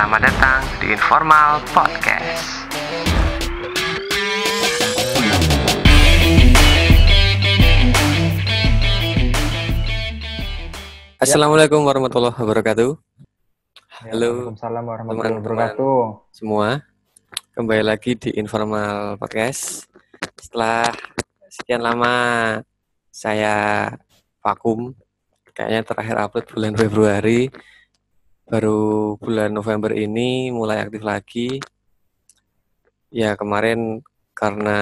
Selamat datang di Informal Podcast. Assalamualaikum warahmatullahi wabarakatuh. Ya, Halo, Waalaikumsalam warahmatullahi wabarakatuh. Semua kembali lagi di Informal Podcast. Setelah sekian lama saya vakum, kayaknya terakhir upload bulan Februari, baru bulan November ini mulai aktif lagi. Ya kemarin karena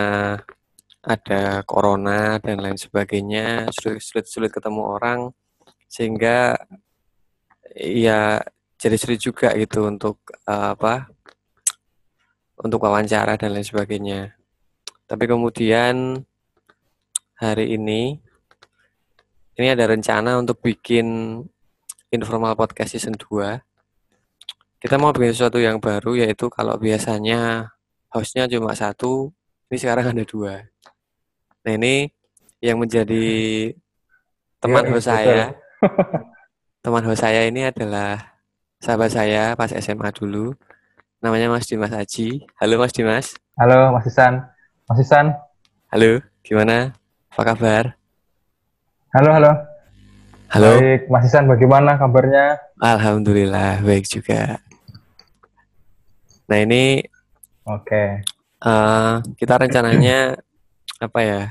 ada corona dan lain sebagainya, sulit-sulit ketemu orang, sehingga ya jadi sulit juga gitu untuk eh, apa untuk wawancara dan lain sebagainya. Tapi kemudian hari ini ini ada rencana untuk bikin informal podcast season 2. Kita mau bikin sesuatu yang baru yaitu kalau biasanya hostnya cuma satu, ini sekarang ada dua. Nah ini yang menjadi teman Iya, host betul. saya. teman host saya ini adalah sahabat saya pas SMA dulu. Namanya Mas Dimas Aji. Halo Mas Dimas. Halo Mas Isan. Mas Isan. Halo, gimana? Apa kabar? Halo, halo. Halo. Baik, Mas Isan bagaimana kabarnya? Alhamdulillah baik juga. Nah ini Oke. eh, kita rencananya apa ya?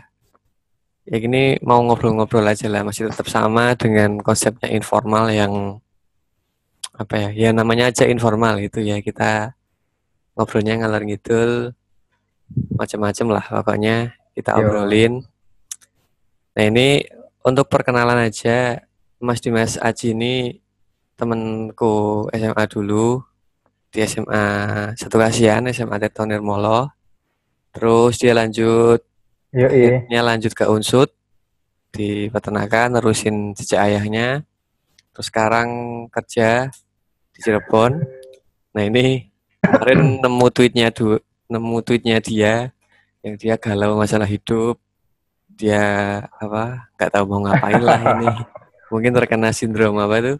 Ya gini mau ngobrol-ngobrol aja lah, masih tetap sama dengan konsepnya informal yang apa ya? Ya namanya aja informal itu ya kita ngobrolnya ngalor ngidul macam-macam lah pokoknya kita Yo. obrolin. Nah ini untuk perkenalan aja, Mas Dimas Aji ini temenku SMA dulu di SMA Satu Kasihan, SMA Tirto Nirmolo. Terus dia lanjut, akhirnya lanjut ke Unsut di peternakan, nerusin jejak ayahnya. Terus sekarang kerja di Cirebon. Nah ini kemarin nemu tweetnya du, nemu tweetnya dia yang dia galau masalah hidup. Dia apa? nggak tahu mau ngapain lah ini. Mungkin terkena sindrom apa tuh?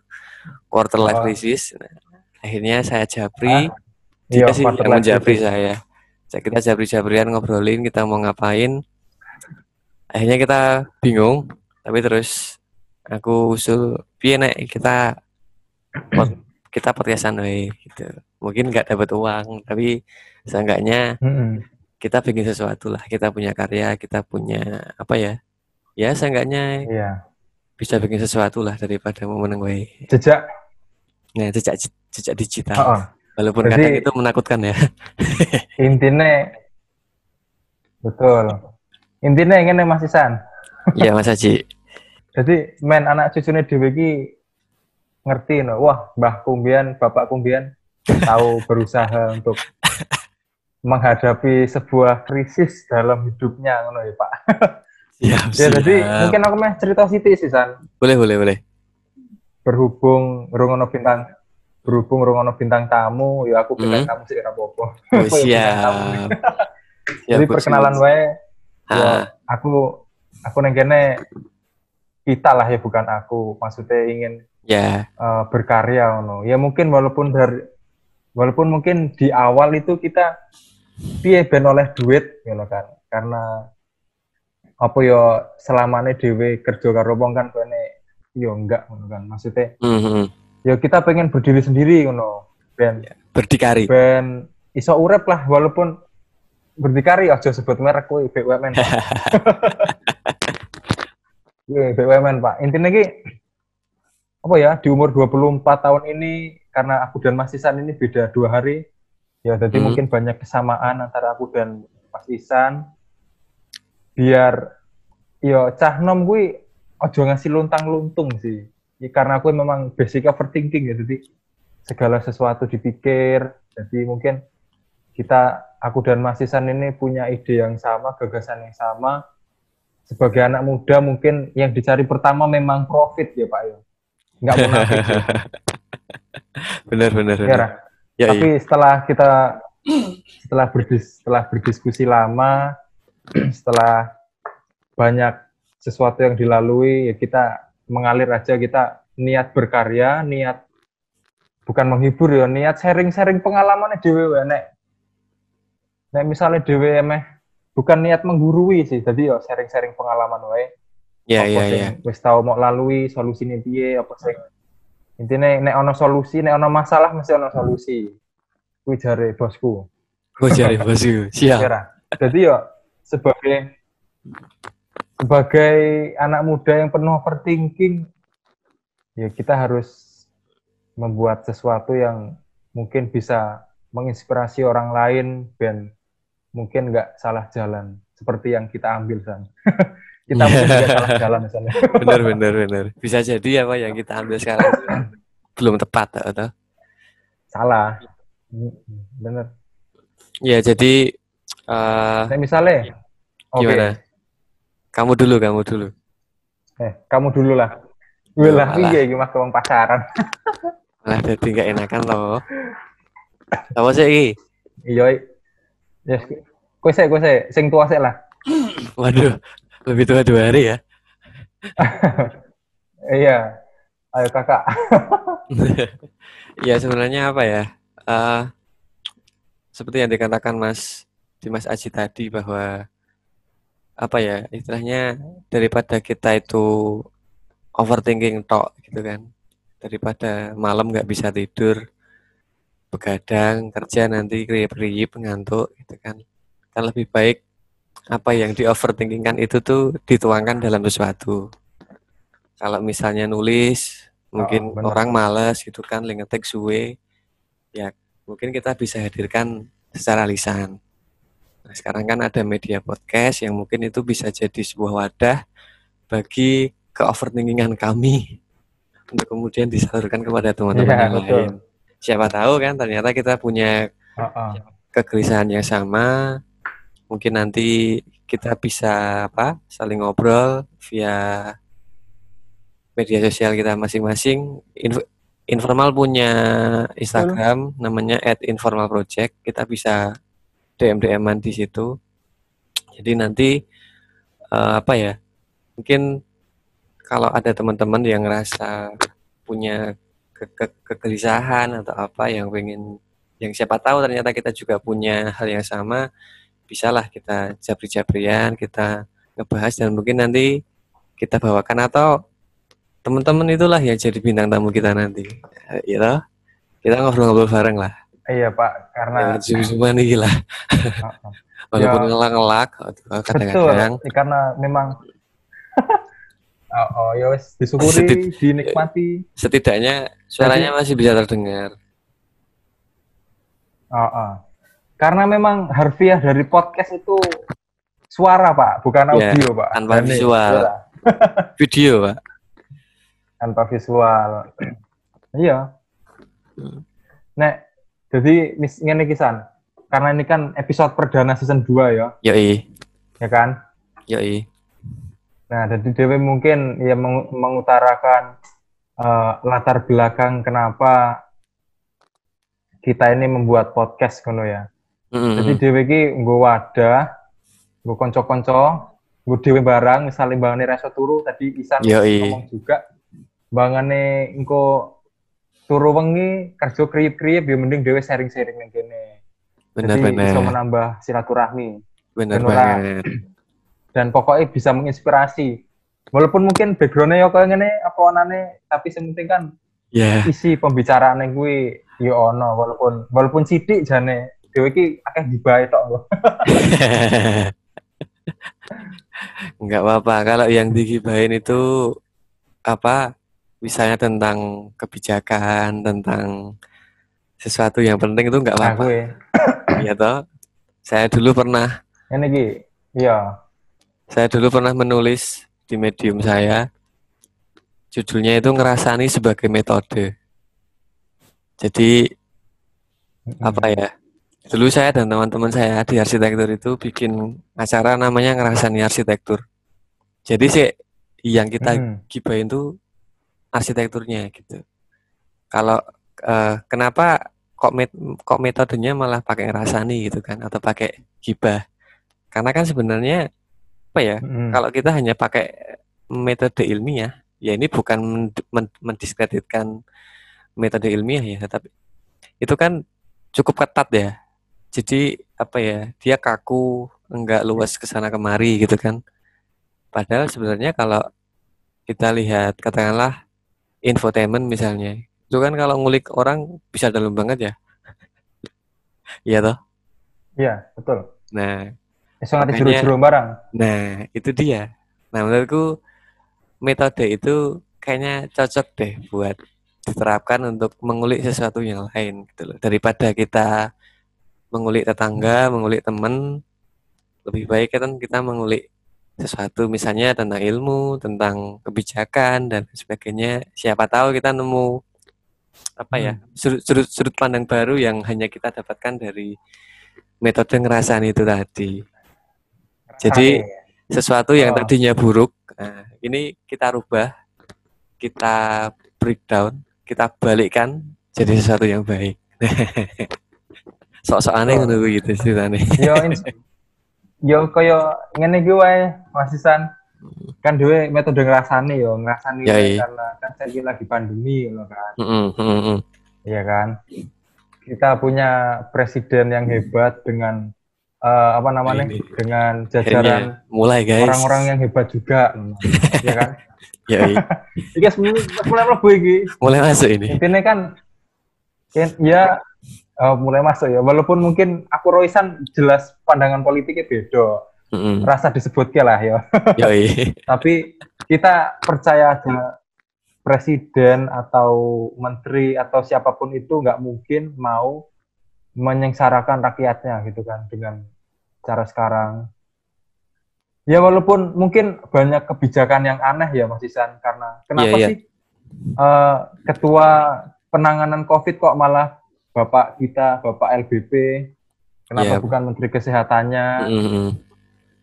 Quarter life crisis. Nah, akhirnya saya japri. Ah, Dia Iya, sih yang crisis. saya. Kita jabri-jabrian ngobrolin kita mau ngapain. Akhirnya kita bingung, tapi terus aku usul piye nek kita kita podcastan we gitu. Mungkin nggak dapat uang, tapi seenggaknya kita bikin sesuatu lah. Kita punya karya, kita punya apa ya? Ya seenggaknya Iya. Bisa bikin sesuatu lah daripada mau meneng we. Jejak. Nah, jejak jejak digital. Heeh. Walaupun Jadi- kadang itu menakutkan ya. Intinya betul. Intinya ingin Mas Isan. Iya Mas Haji. Jadi men anak cucunya Dewi ngerti no. Wah, Mbah Kumbian, Bapak Kumbian tahu berusaha untuk menghadapi sebuah krisis dalam hidupnya ngono ya, Pak. Siap, Ya, jadi siap. mungkin aku meh cerita Siti sih, San. boleh boleh boleh. Berhubung rungono bintang berhubung rungono bintang tamu, ya aku bintang Hmm. tamu sih apa-apa. Oh, tamu. siap. Jadi perkenalan wae Ah, ya, aku aku neng kene kita lah ya bukan aku. Maksudnya ingin ya, eh, berkarya ngono. Ya mungkin walaupun dari walaupun mungkin di awal itu kita piye ben oleh duit ngono kan. Karena apa ya selamane dhewe kerja karo wong kan kene yo enggak ngono kan. Maksudnya mhm. ya kita pengen berdiri sendiri ngono. Ben berdikari. ben iso urep lah walaupun berdikari aja sebut merek kuwi BUMN. BUMN Pak. Intinya ki apa ya di umur 24 tahun ini karena aku dan Mas Isan ini beda dua hari ya jadi Hmm. mungkin banyak kesamaan antara aku dan Mas Isan biar yo cah nom gue ojo ngasih luntang-luntung sih Ya, karena aku memang basic overthinking ya jadi segala sesuatu dipikir jadi mungkin kita aku dan Mas Isan ini punya ide yang sama gagasan yang sama sebagai anak muda mungkin yang dicari pertama memang profit ya Pak ya nggak munafik ya. benar benar Ya, benar. Ra? Ya, tapi iya. setelah kita setelah berdis setelah berdiskusi lama setelah banyak sesuatu yang dilalui ya kita mengalir aja kita niat berkarya niat bukan menghibur ya niat sharing-sharing pengalaman dhewe wae nek nek misalnya dhewe emeh bukan niat menggurui sih jadi ya sharing-sharing pengalaman wae Ya, ya, ya. wis tau mau lalui solusine piye apa sing intine nek ono solusi nek ono masalah mesti ono solusi kuwi jare bosku Oh, jari bosku. Siap. Jadi ya sebagai sebagai anak muda yang penuh overthinking ya kita harus membuat sesuatu yang mungkin bisa menginspirasi orang lain dan mungkin nggak salah jalan seperti yang kita ambil san. kita mungkin juga salah jalan misalnya. Benar, benar, benar. Bisa jadi apa yang kita ambil sekarang belum tepat atau? salah. Bener. Ya, jadi eh Nah, misalnya, oke, gimana? Kamu dulu, kamu dulu. eh kamu dulu lah. Wih lah, iya gimana ke pasaran. Malah jadi nggak enakan loh. Apa sih ini? Iya. Yes. Kowe sik, kowe sik, sing tua sik lah. Waduh, lebih tua dua hari ya. Iya. Ayo kakak. ya sebenarnya apa ya? Eh seperti yang dikatakan Mas Dimas Aji tadi bahwa apa ya istilahnya daripada kita itu overthinking tok gitu kan daripada malam nggak bisa tidur begadang kerja nanti kriip-kriip ngantuk gitu kan kan lebih baik apa yang di overthinkingkan itu tuh dituangkan dalam sesuatu kalau misalnya nulis mungkin benar. orang males gitu kan lagi ngetik suwe ya mungkin kita bisa hadirkan secara lisan nah sekarang kan ada media podcast yang mungkin itu bisa jadi sebuah wadah bagi ke overthinkingan kami untuk kemudian disalurkan kepada teman-teman Iya, yang betul. lain. Siapa tahu kan ternyata kita punya Heeh. kegelisahan yang sama. Mungkin nanti kita bisa apa saling ngobrol via media sosial kita masing-masing. Inf- informal punya Instagram namanya @informalproject kita bisa DM DM-an di situ jadi nanti eh, apa ya mungkin kalau ada teman-teman yang ngerasa punya ke- ke- kegelisahan atau apa yang pengen yang siapa tahu ternyata kita juga punya hal yang sama bisalah kita jabri-jabrian kita ngebahas dan mungkin nanti kita bawakan atau teman-teman itulah yang jadi bintang tamu kita nanti ya toh? kita ngobrol-ngobrol bareng lah Iya Pak, karena zoom-zooman nih lah Heeh. walaupun Ya. ngelak-ngelak betul. kadang-kadang Ya, karena memang oh, oh ya wes disyukuri, Setit- dinikmati. setidaknya suaranya masih bisa terdengar Oh, oh. Karena memang harfiah dari podcast itu suara Pak, bukan Ya, audio Pak. tanpa Dan visual. iya, video pak tanpa visual. iya. Hmm. Nek, jadi mis ngene iki, San. Karena ini kan episode perdana season 2 ya, yoi ya kan? yoi Nah, jadi Dewi mungkin ya meng- mengutarakan eh, latar belakang kenapa kita ini membuat podcast ngono ya. Mm-mm. Jadi Dewi ki nggo wadah, nggo kanca-kanca, nggo dhewe barang, misalnya bangane reso turu tadi Isan Yoi. ngomong juga bangane engko turu wengi kerja kriip-kriip ya mending dhewe sharing-sharing ning kene. Jadi bisa menambah silaturahmi benar benar. banget dan pokoknya bisa menginspirasi. Walaupun mungkin backgroundnya ya kayak ngene apa onane, tapi yang penting kan ya isi pembicaraan gue ya ono walaupun walaupun sidik jane dhewe iki akeh gibahe tok lho. nggak apa-apa kalau yang digibahin itu apa misalnya tentang kebijakan tentang sesuatu yang penting itu nggak apa-apa. Ya. Toh. Saya dulu pernah ngene iki. Iya. saya dulu pernah menulis di medium saya. Judulnya itu ngerasani sebagai metode. Jadi apa ya? Dulu saya dan teman-teman saya di arsitektur itu bikin acara namanya ngerasani arsitektur. Jadi sih yang kita Hmm. gibahin tuh arsitekturnya gitu kalau eh, kenapa kok met- kok metodenya malah pakai ngerasani gitu kan atau pakai gibah karena kan sebenarnya apa ya Hmm. kalau kita hanya pakai metode ilmiah, ya ini bukan men- men- mendiskreditkan metode ilmiah ya, tapi itu kan cukup ketat ya. Jadi apa ya, dia kaku, enggak luas ke sana kemari gitu kan. Padahal sebenarnya kalau kita lihat katakanlah infotainment misalnya, itu kan kalau ngulik orang bisa dalam banget ya. Iya toh? Iya, betul. Nah, ngerti Makanya- jero-jero barang. Nah, itu dia. Nah, menurutku metode itu kayaknya cocok deh buat diterapkan untuk mengulik sesuatu yang lain gitu loh. Daripada kita mengulik tetangga, mengulik teman, lebih baik kan kita mengulik sesuatu misalnya tentang ilmu, tentang kebijakan dan sebagainya. Siapa tahu kita nemu apa ya, sudut, sudut sudut pandang baru yang hanya kita dapatkan dari metode ngerasani itu tadi. Jadi sesuatu yang Oh. tadinya buruk, nah, ini kita rubah, kita breakdown, kita balikkan jadi sesuatu yang baik. Sok-sok aneh Oh. gitu yo ins- yo koyo ngene iki wae Mas Isan. Kan dhewe metode ngrasani yo, ngrasani Ya, iya. karena kan saiki lagi pandemi loh kan. Heeh, heeh, heeh. Iya kan? Kita punya presiden yang hebat dengan eh, apa namanya? Ini. Dengan jajaran mulai guys. orang-orang yang hebat juga. Iya kan? Ya, iya. Iki mulai mulai mlebu iki. mulai masuk ini. Intinya kan kan ya eh, mulai masuk ya. Walaupun mungkin aku Roisan jelas pandangan politiknya beda. Heeh. Rasa disebutnya lah ya. Tapi kita percaya aja presiden atau menteri atau siapa pun itu nggak mungkin mau menyengsarakan rakyatnya gitu kan dengan cara sekarang. Ya walaupun mungkin banyak kebijakan yang aneh ya Mas Isan karena kenapa Iya, iya. sih eh, ketua penanganan COVID kok malah Bapak kita, Bapak LBP, kenapa Iya. bukan Menteri Kesehatannya? Heeh, heeh.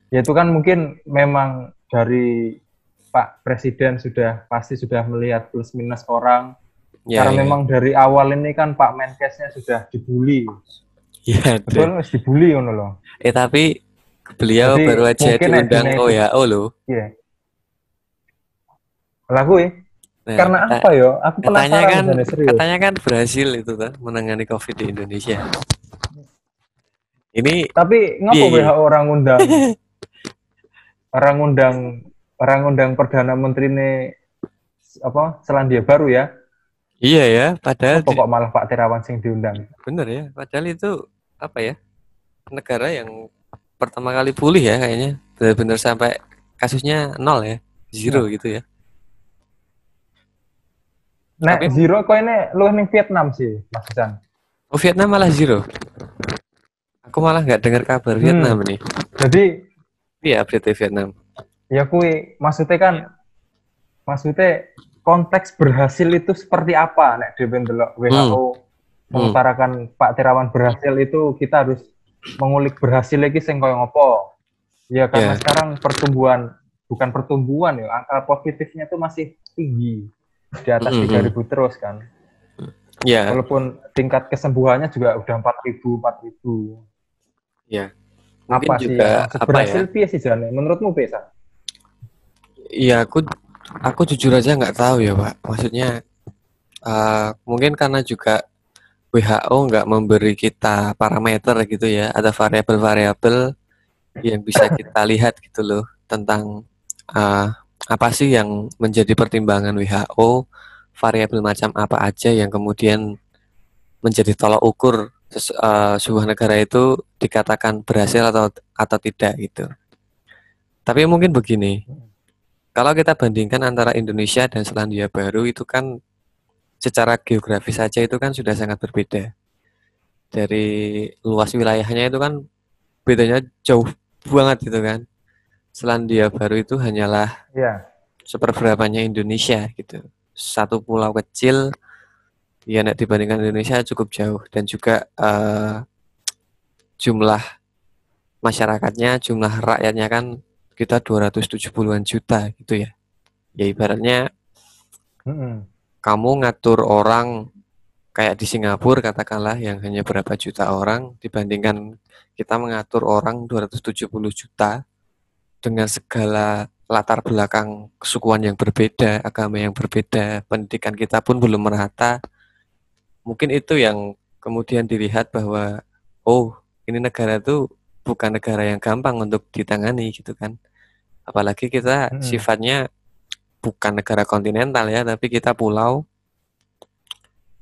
ya itu kan mungkin memang dari Pak Presiden sudah pasti sudah melihat plus minus orang Ya, karena iya. memang dari awal ini kan Pak Menkesnya sudah dibully Iya, deh. betul harus dibully ngono loh Eh tapi beliau Jadi, baru aja diundang agennya itu- OYO loh. iya lagu ya Nah, karena kata- apa yo? Aku katanya kan serius. katanya kan berhasil itu kan menangani COVID di Indonesia. Ini tapi ngapa Iya, iya. WHO orang undang orang undang orang undang perdana menteri ini apa Selandia Baru ya? Iya ya, padahal pokok malah Pak Terawan sing diundang? Bener ya, padahal itu apa ya negara yang pertama kali pulih ya kayaknya. Benar-benar sampai kasusnya nol ya, zero gitu ya. Nek Tapi- zero kok ini lu ning Vietnam sih, Mas Isan. Oh Vietnam malah zero. Aku malah nggak dengar kabar Vietnam nih. Jadi Iya update Vietnam. ya kui maksudnya kan maksudnya konteks berhasil itu seperti apa nek ndelok WHO mengutarakan Pak Terawan berhasil itu kita harus mengulik berhasil lagi sing koyo ngopo. Ya karena Ya. sekarang pertumbuhan bukan pertumbuhan ya, angka positifnya itu masih tinggi di atas Mm, mm, 3000 terus kan. Ya, Walaupun tingkat kesembuhannya juga udah 4000 4000. ya. Mungkin apa sih juga apa ya? berhasil piye sih Jane? Menurutmu San? Iya, aku aku jujur aja nggak tahu ya, Pak. Maksudnya eh, mungkin karena juga WHO nggak memberi kita parameter gitu ya, ada variabel-variabel yang bisa kita lihat gitu loh tentang eh, apa sih yang menjadi pertimbangan WHO, variabel macam apa aja yang kemudian menjadi tolak ukur eh, sebuah negara itu dikatakan berhasil atau atau tidak gitu. Tapi mungkin begini, kalau kita bandingkan antara Indonesia dan Selandia Baru itu kan secara geografis saja itu kan sudah sangat berbeda. Dari luas wilayahnya itu kan bedanya jauh banget gitu kan. Selandia Baru itu hanyalah Iya. seperberapanya Indonesia gitu. Satu pulau kecil ya nek dibandingkan Indonesia cukup jauh dan juga eh, jumlah masyarakatnya, jumlah rakyatnya kan kita 270-an juta gitu ya. Ya ibaratnya Mm-mm. kamu ngatur orang kayak di Singapura katakanlah yang hanya berapa juta orang dibandingkan kita mengatur orang 270 juta dengan segala latar belakang kesukuan yang berbeda, agama yang berbeda, pendidikan kita pun belum merata. mungkin itu yang kemudian dilihat bahwa oh ini negara tuh bukan negara yang gampang untuk ditangani gitu kan apalagi kita Mm-mm. sifatnya bukan negara kontinental ya tapi kita pulau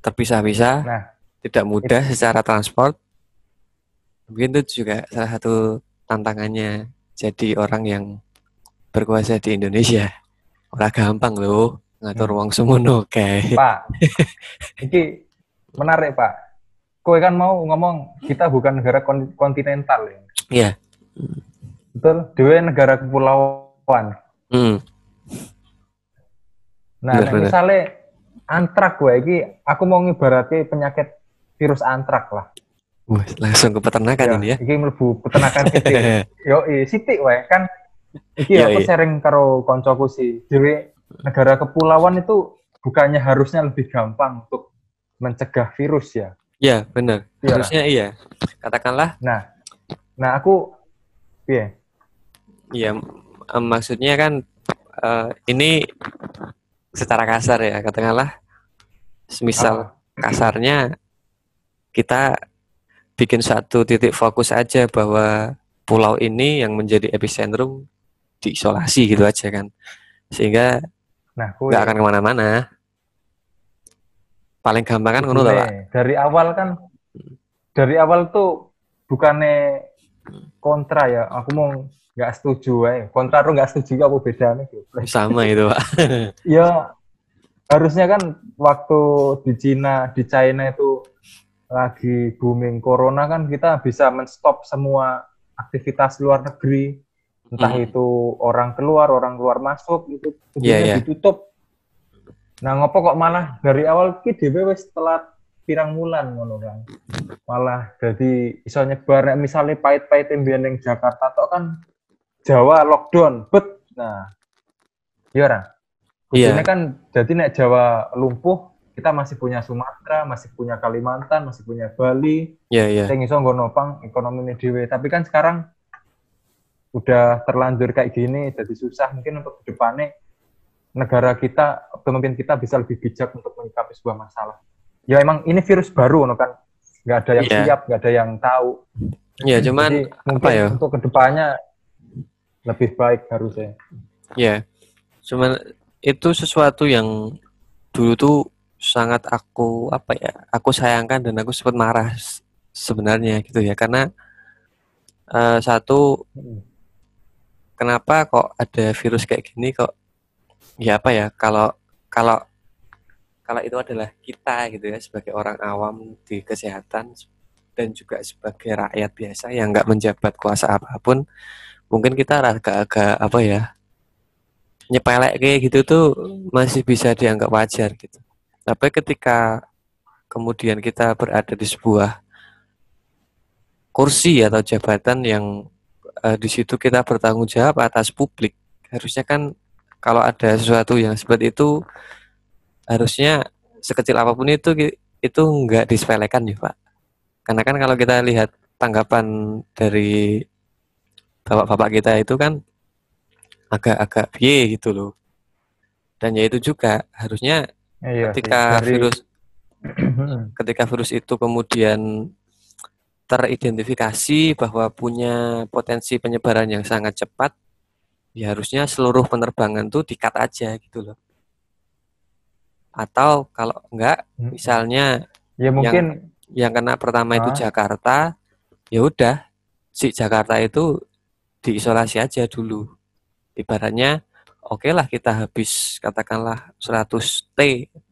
terpisah-pisah Nah, tidak mudah secara transport mungkin itu juga salah satu tantangannya jadi orang yang berkuasa di Indonesia ora gampang loh ngatur Hmm. uang semono kayak Pak, ini menarik Pak. Kowe kan mau ngomong kita bukan negara kon- kontinental ya. Iya. Betul, dewe negara kepulauan. hmm. Nah, Bener, misalnya antrak gue iki aku mau ngibarati penyakit virus antrak lah. Wah, langsung ke peternakan ini ya Iki mlebu peternakan gede. Yo, sithik wae kan. Iki Iya, aku iya. sharing karo koncoku sih. Dewe negara kepulauan itu bukannya harusnya lebih gampang untuk mencegah virus ya. Iya, benar. Iya. Harusnya iya. Katakanlah, Nah, nah aku iya. iya maksudnya kan eh, ini secara kasar ya, katakanlah semisal Ah, kasarnya kita bikin satu titik fokus aja bahwa pulau ini yang menjadi epicentrum diisolasi gitu aja kan. Sehingga nah, nggak akan ke mana-mana. Paling gampang kan ngono Pak. Dari awal kan dari awal tuh bukannya kontra ya. Aku mau nggak setuju ya. Kontra tuh nggak setuju apa bedanya gitu. Sama itu, Pak. Ya harusnya kan waktu di Cina, di China itu lagi booming corona kan kita bisa menstop semua aktivitas luar negeri. Entah Hmm. itu orang keluar, orang keluar masuk itu Iya, kudunya iya. ditutup. Nah, ngopo kok malah dari awal ki dhewe wis telat pirang wulan ngono kan. Malah jadi iso nyebar nek misale pahit-pahit mbiyen ning Jakarta tok kan Jawa lockdown, bet. Nah, iya ora? Iya. Ini kan jadi nek Jawa lumpuh, kita masih punya Sumatera, masih punya Kalimantan, masih punya Bali, Iya, iya. sing iso nggo nopang dhewe. Tapi kan sekarang udah terlanjur kayak gini, jadi susah mungkin untuk ke depannya negara kita, pemimpin kita bisa lebih bijak untuk menyikapi sebuah masalah. Ya emang ini virus baru, no kan? Nggak ada yang Iya. siap, nggak ada yang tahu. Ya, cuman Jadi mungkin ya? untuk ke depannya lebih baik harusnya. ya, cuman itu sesuatu yang dulu tuh sangat aku apa ya, aku sayangkan dan aku sempat marah sebenarnya gitu ya, karena eh, satu kenapa kok ada virus kayak gini kok ya apa ya kalau kalau kalau itu adalah kita gitu ya sebagai orang awam di kesehatan dan juga sebagai rakyat biasa yang nggak menjabat kuasa apa pun mungkin kita agak-agak apa ya nyepelek kayak gitu tuh masih bisa dianggap wajar gitu tapi ketika kemudian kita berada di sebuah kursi atau jabatan yang eh, di situ kita bertanggung jawab atas publik harusnya kan kalau ada sesuatu yang seperti itu harusnya sekecil apa pun itu itu nggak disepelekan ya Pak. Karena kan kalau kita lihat tanggapan dari bapak-bapak kita itu kan agak-agak piye gitu loh. Dan ya itu juga harusnya Iya, ketika Dari- virus ketika virus itu kemudian teridentifikasi bahwa punya potensi penyebaran yang sangat cepat, ya harusnya seluruh penerbangan tuh dikat aja gitu loh. Atau kalau enggak, misalnya ya mungkin yang kena pertama itu Ah. Jakarta, ya udah si Jakarta itu diisolasi aja dulu. Ibaratnya, oke lah kita habis katakanlah 100 T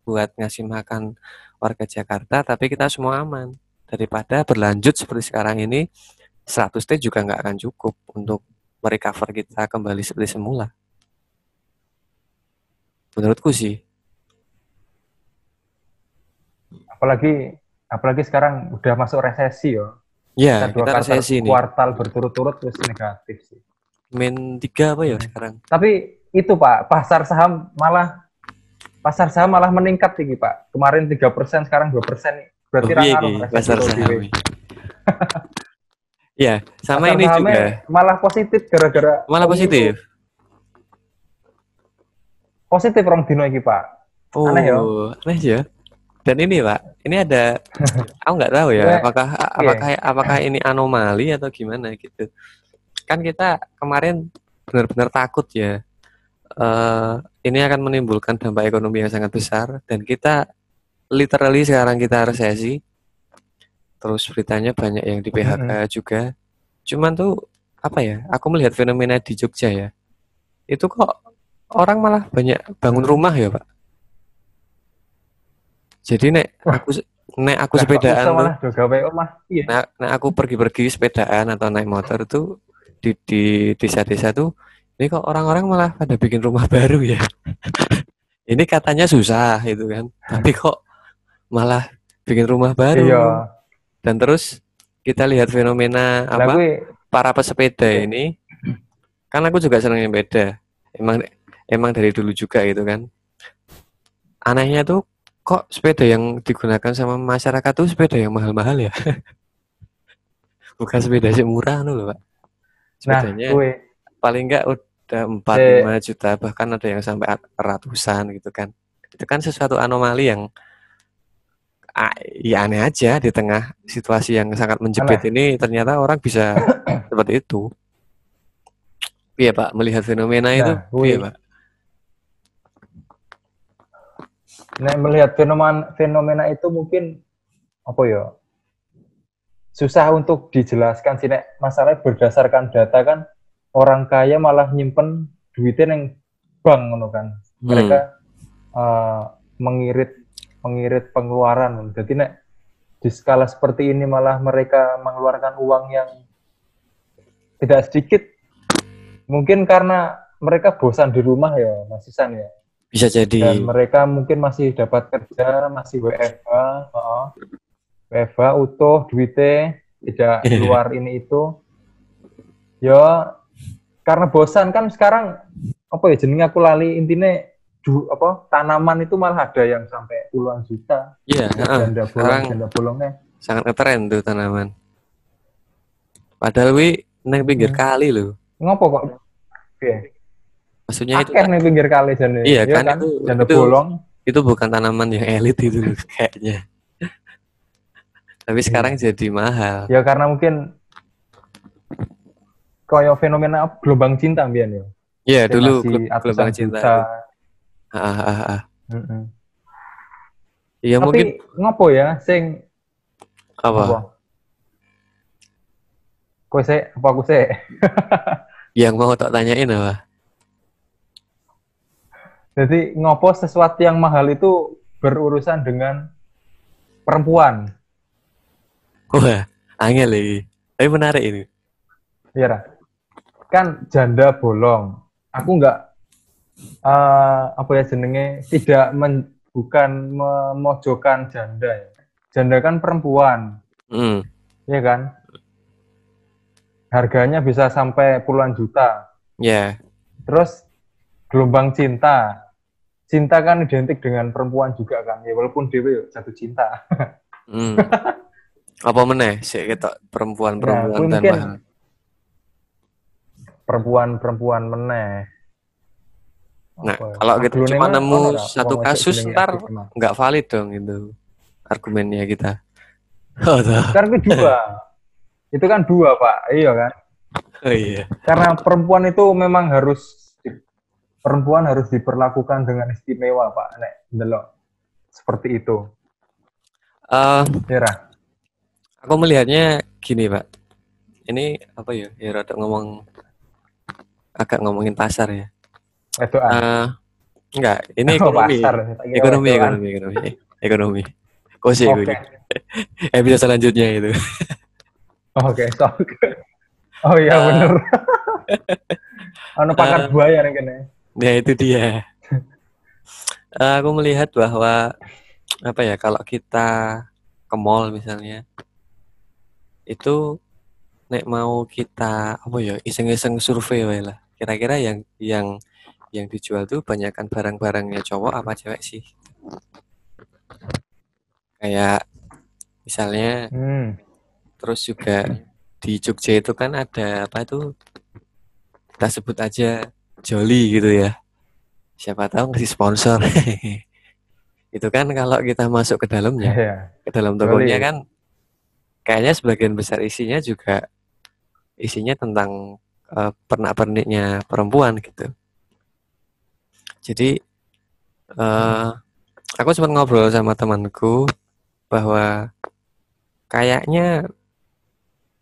buat ngasih makan warga Jakarta, tapi kita semua aman. Daripada berlanjut seperti sekarang ini, 100 T juga nggak akan cukup untuk merecover kita kembali seperti semula. Menurutku sih, apalagi apalagi sekarang udah masuk resesi ya. ya Kita dua kita kuartal, resesi nih. kuartal berturut-turut terus negatif sih. Min 3 apa ya Hmm. sekarang? Tapi itu Pak, pasar saham malah pasar saham malah meningkat tinggi Pak. Kemarin 3%, sekarang 2% nih. Berarti ra iya, iya, pasar saham. Ya, sama Pasar ini juga. malah positif gara-gara Malah positif. Positif rong dino iki Pak. Oh, Aneh ya? aneh ya. Dan ini Pak, ini ada, aku nggak tahu ya, Gue- apakah apakah apakah ini anomali atau gimana gitu. Kan kita kemarin benar-benar takut ya, eh ini akan menimbulkan dampak ekonomi yang sangat besar dan kita literally sekarang kita resesi. Terus beritanya banyak yang di PHK juga. Cuman tuh apa ya? Aku melihat fenomena di Jogja ya. Itu kok orang malah banyak bangun rumah ya, Pak. Jadi nek Wah. aku nek aku kok sepedaan tuh. Iya. nah, nah aku pergi-pergi sepedaan atau naik motor tuh di di desa-desa tuh ini kok orang-orang malah pada bikin rumah baru ya. ini katanya susah itu kan. Tapi kok malah bikin rumah baru. Iya. Dan terus kita lihat fenomena apa? kuwi para pesepeda ini kan aku juga senang sepeda emang emang dari dulu juga gitu kan anehnya tuh kok sepeda yang digunakan sama masyarakat tuh sepeda yang mahal-mahal ya bukan sepeda sih murah anu loh pak nah sepedanya kuwi paling enggak udah 4 Eh. 5 juta bahkan ada yang sampai at- ratusan gitu kan. Itu kan sesuatu anomali yang ya aneh aja di tengah situasi yang sangat menjepit ini. Ternyata orang bisa seperti itu. Iya pak melihat fenomena itu. Nah, kuwi. iya pak. Nek melihat fenomena fenomena itu mungkin apa ya susah untuk dijelaskan sih. Nek masalah berdasarkan data kan orang kaya malah nyimpen duitnya yang bank ngono kan. Hmm. mereka eh, mengirit mengirit pengeluaran. Jadi nek di skala seperti ini malah mereka mengeluarkan uang yang tidak sedikit. Mungkin karena mereka bosan di rumah ya Mas Isan ya. Bisa jadi. Dan mereka mungkin masih dapat kerja masih WFH heeh. WFH utuh duitnya tidak keluar ini itu. Ya karena bosan kan sekarang apa ya jenenge aku lali intinya du, apa tanaman itu malah ada yang sampai puluhan juta. Iya heeh. janda bolong sekarang janda bolongnya. sangat ngetren tuh tanaman. Padahal wi neng pinggir Hmm. kali loh ngopo kok Oke. maksudnya itu akeh nih pinggir kali janda Iya Ya kan, itu- janda itu- bolong. itu bukan tanaman yang elit itu kayaknya. Tapi sekarang jadi mahal. Ya karena mungkin koyo fenomena gelombang cinta mbiyen ya Iya Yang dulu gelombang cinta. Ah, ah, ah, ah. Mm-mm. Iya mungkin ngopo ya sing apa apa? Kowe sih apa aku sih? yang mau tak tanyain apa Jadi ngopo sesuatu yang mahal itu berurusan dengan perempuan. wah angel lagi tapi menarik ini Iya? Kan janda bolong. Aku nggak eh, apa ya jenenge tidak men, bukan memojokkan janda ya. Janda kan perempuan, hmm. ya kan? Harganya bisa sampai puluhan juta. ya Terus gelombang cinta. Cinta kan identik dengan perempuan juga kan. Ya walaupun dewe jatuh cinta. hmm. apa meneh sih kita perempuan-perempuan Ya, dan mungkin Perempuan-perempuan meneh. Nah, Apa ya? kalau kita Aglone cuma mah nemu satu kasus, ntar Aglone? nggak valid dong itu argumennya kita oh. Kan itu dua. itu kan dua, Pak. Iya kan? oh iya Karena perempuan itu memang harus perempuan harus diperlakukan dengan istimewa, Pak. Nek ndelok seperti itu. Eh, Ra? aku melihatnya gini pak ini apa ya ya rada ngomong agak ngomongin pasar ya Wedokan. Eh, enggak ini Oh, ekonomi pasar. Ekonomi ekonomi ekonomi ekonomi kok sih Oke. gue episode selanjutnya itu Oke, sok. Oh iya Ah. bener. Ono pakar Ah. buaya nih kene. ya itu dia Eh, aku melihat bahwa apa ya kalau kita ke mall misalnya itu nek mau kita apa ya iseng-iseng survei wae lah kira-kira yang yang yang dijual tuh banyakkan barang-barangnya cowok apa cewek sih kayak misalnya Hmm. terus juga di Jogja itu kan ada apa tuh kita sebut aja Jolly gitu ya siapa tahu ngasih sponsor itu kan kalau kita masuk ke dalamnya Iya. ke dalam tokonya Boleh. kan kayaknya sebagian besar isinya juga isinya tentang eh, pernak-perniknya perempuan gitu. Jadi eh aku sempat ngobrol sama temanku bahwa kayaknya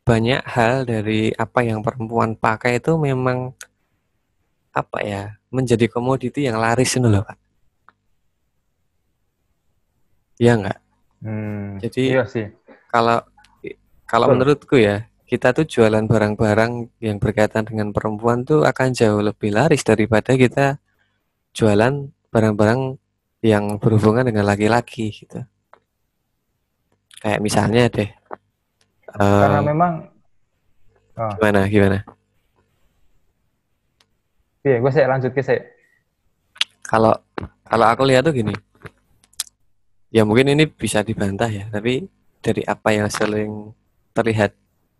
banyak hal dari apa yang perempuan pakai itu memang apa ya menjadi komoditi yang laris itu loh Pak. Iya enggak? Hmm, Jadi iya sih. kalau kalau Betul. menurutku ya kita tuh jualan barang-barang yang berkaitan dengan perempuan tuh akan jauh lebih laris daripada kita jualan barang-barang yang berhubungan dengan laki-laki gitu. Kayak misalnya deh, Karena eh, memang oh, gimana gimana? iya, gue saya lanjut ke saya. Kalau kalau aku lihat tuh gini, ya mungkin ini bisa dibantah ya, tapi dari apa yang sering terlihat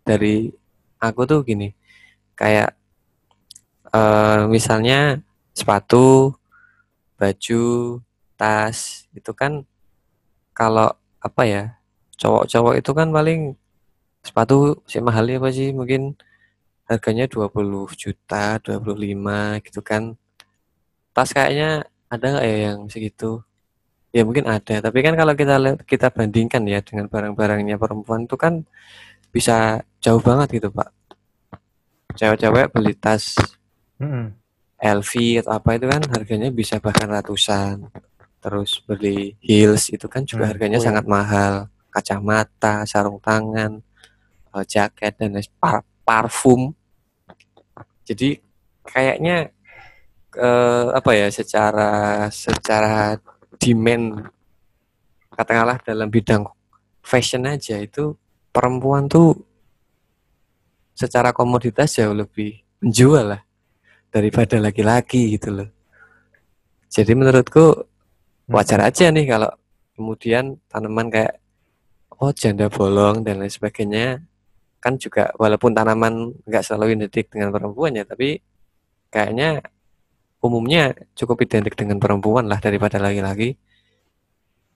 dari aku tuh gini, kayak eh, misalnya sepatu, baju, tas itu kan kalau apa ya cowok-cowok itu kan paling sepatu si mahalnya apa sih mungkin harganya 20 juta 25 gitu kan. Tas kayaknya ada nggak ya yang segitu? Ya mungkin ada tapi kan kalau kita kita bandingkan ya dengan barang-barangnya perempuan itu kan bisa jauh banget gitu pak. Cewek-cewek beli tas Mm-mm. LV atau apa itu kan harganya bisa bahkan ratusan. Terus beli heels itu kan juga Hmm, harganya oh iya. sangat mahal. Kacamata sarung tangan eh, jaket dan par- parfum. Jadi kayaknya eh, apa ya secara secara demand katakanlah dalam bidang fashion aja itu perempuan tuh secara komoditas jauh lebih menjual lah daripada laki-laki gitu loh. Jadi menurutku wajar aja nih kalau kemudian tanaman kayak oh janda bolong dan lain sebagainya kan juga walaupun tanaman nggak selalu identik dengan perempuan ya tapi kayaknya umumnya cukup identik dengan perempuan lah daripada laki-laki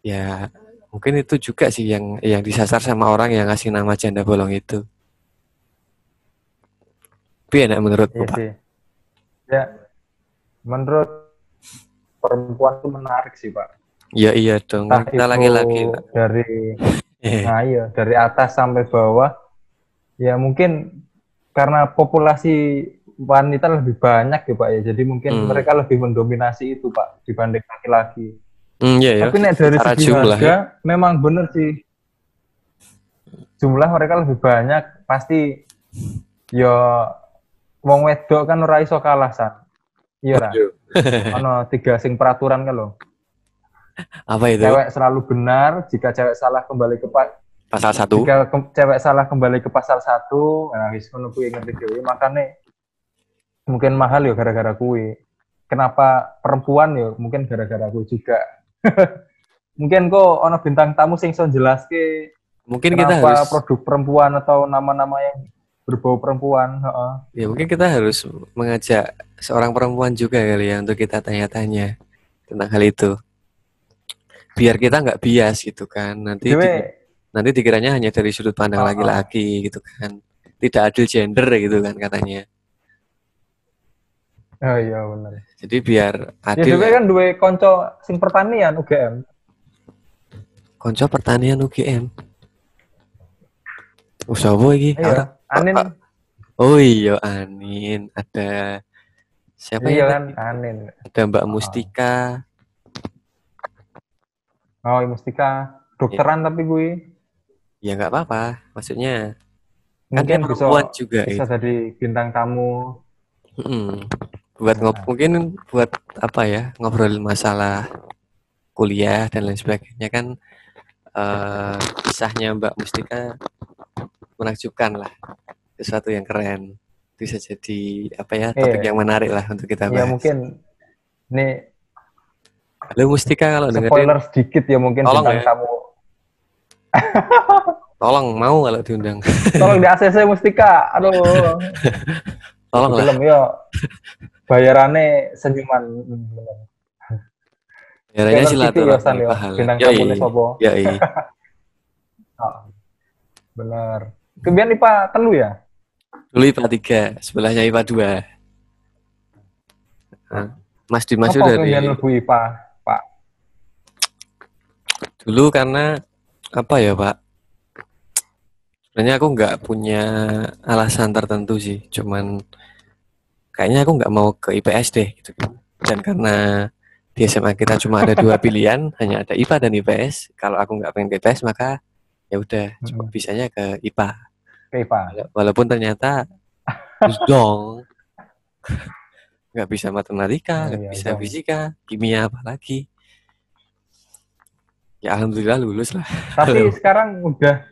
ya mungkin itu juga sih yang yang disasar sama orang yang ngasih nama janda bolong itu tapi enak menurutku Iya pak sih. Ya, menurut perempuan itu menarik sih pak. iya iya dong Entah kita Pak. dari Eh, Nah iya, dari atas sampai bawah. Ya mungkin karena populasi wanita lebih banyak ya Pak ya. Jadi mungkin Hmm. mereka lebih mendominasi itu Pak dibanding laki-laki. Hmm, iya ya Tapi nek dari secara segi jumlah harga ya. memang bener sih. Jumlah mereka lebih banyak pasti ya wong wedok kan ora iso kalah san. Iya lah. Ono tiga sing peraturan kan loh. apa itu Cewek selalu benar, jika cewek salah kembali ke pa- pasal satu jika ke- cewek salah kembali ke pasal satu, nah wis ngono kuwi ngerti dhewe. Makane mungkin mahal ya gara-gara kuwi. Kenapa perempuan ya mungkin gara-gara kuwi juga. mungkin kok ono bintang tamu sing iso jelaske mungkin kita harus produk perempuan atau nama-nama yang berbau perempuan, heeh. ya mungkin kita harus mengajak seorang perempuan juga kali ya untuk kita tanya-tanya tentang hal itu. Biar kita nggak bias gitu kan. Nanti Dewe. di- nanti dikiranya hanya dari sudut pandang Oh, oh. laki-laki gitu kan. Tidak adil gender gitu kan katanya Oh iya bener. jadi biar Ya adil ya. kan duwe kanca sing pertanian UGM. konco pertanian UGM oh siapa iki Iya, Anin. oh iya Anin ada siapa Iya ya kan, Anin. ada Mbak Oh. Mustika Oh, iya, Mustika. Dokteran tapi gue ya nggak apa-apa maksudnya kan dia mungkin bisa perempuan juga bisa itu jadi bintang tamu. Mm. Buat ngob Nah. mungkin buat apa ya ngobrolin masalah kuliah dan lain sebagainya kan eh kisahnya Mbak Mustika menakjubkan lah sesuatu yang keren bisa jadi apa ya topik Iya. yang menarik lah untuk kita Ya bahas mungkin ini halo Mustika kalau dengerin spoiler sedikit ya mungkin Tolong bintang ya. tamu. tolong mau kalau diundang Tolong di ACC Mustika. Aduh. tolong lah Film yo. Bayarannya senyuman. Bayarannya Taylor City ya, silaturahmi ya. pahala. Bintang tamunya sopo? yoi. Oh, bener. Kemudian IPA telu ya? Dulu IPA 3, sebelahnya IPA 2. Nah, Mas Dimas Apa dari lebu IPA, Pak? dulu karena apa ya Pak? Sebenarnya aku nggak punya alasan tertentu sih, cuman kayaknya aku nggak mau ke IPS deh gitu. Dan karena di SMA kita cuma ada dua pilihan, hanya ada IPA dan IPS. Kalau aku nggak pengen ke IPS maka ya udah Mm-mm. bisanya ke IPA. Ke IPA. Walaupun ternyata dong nggak bisa matematika, Oh, nggak iya, bisa dong. fisika, kimia apalagi. Ya alhamdulillah lulus lah. Tapi sekarang udah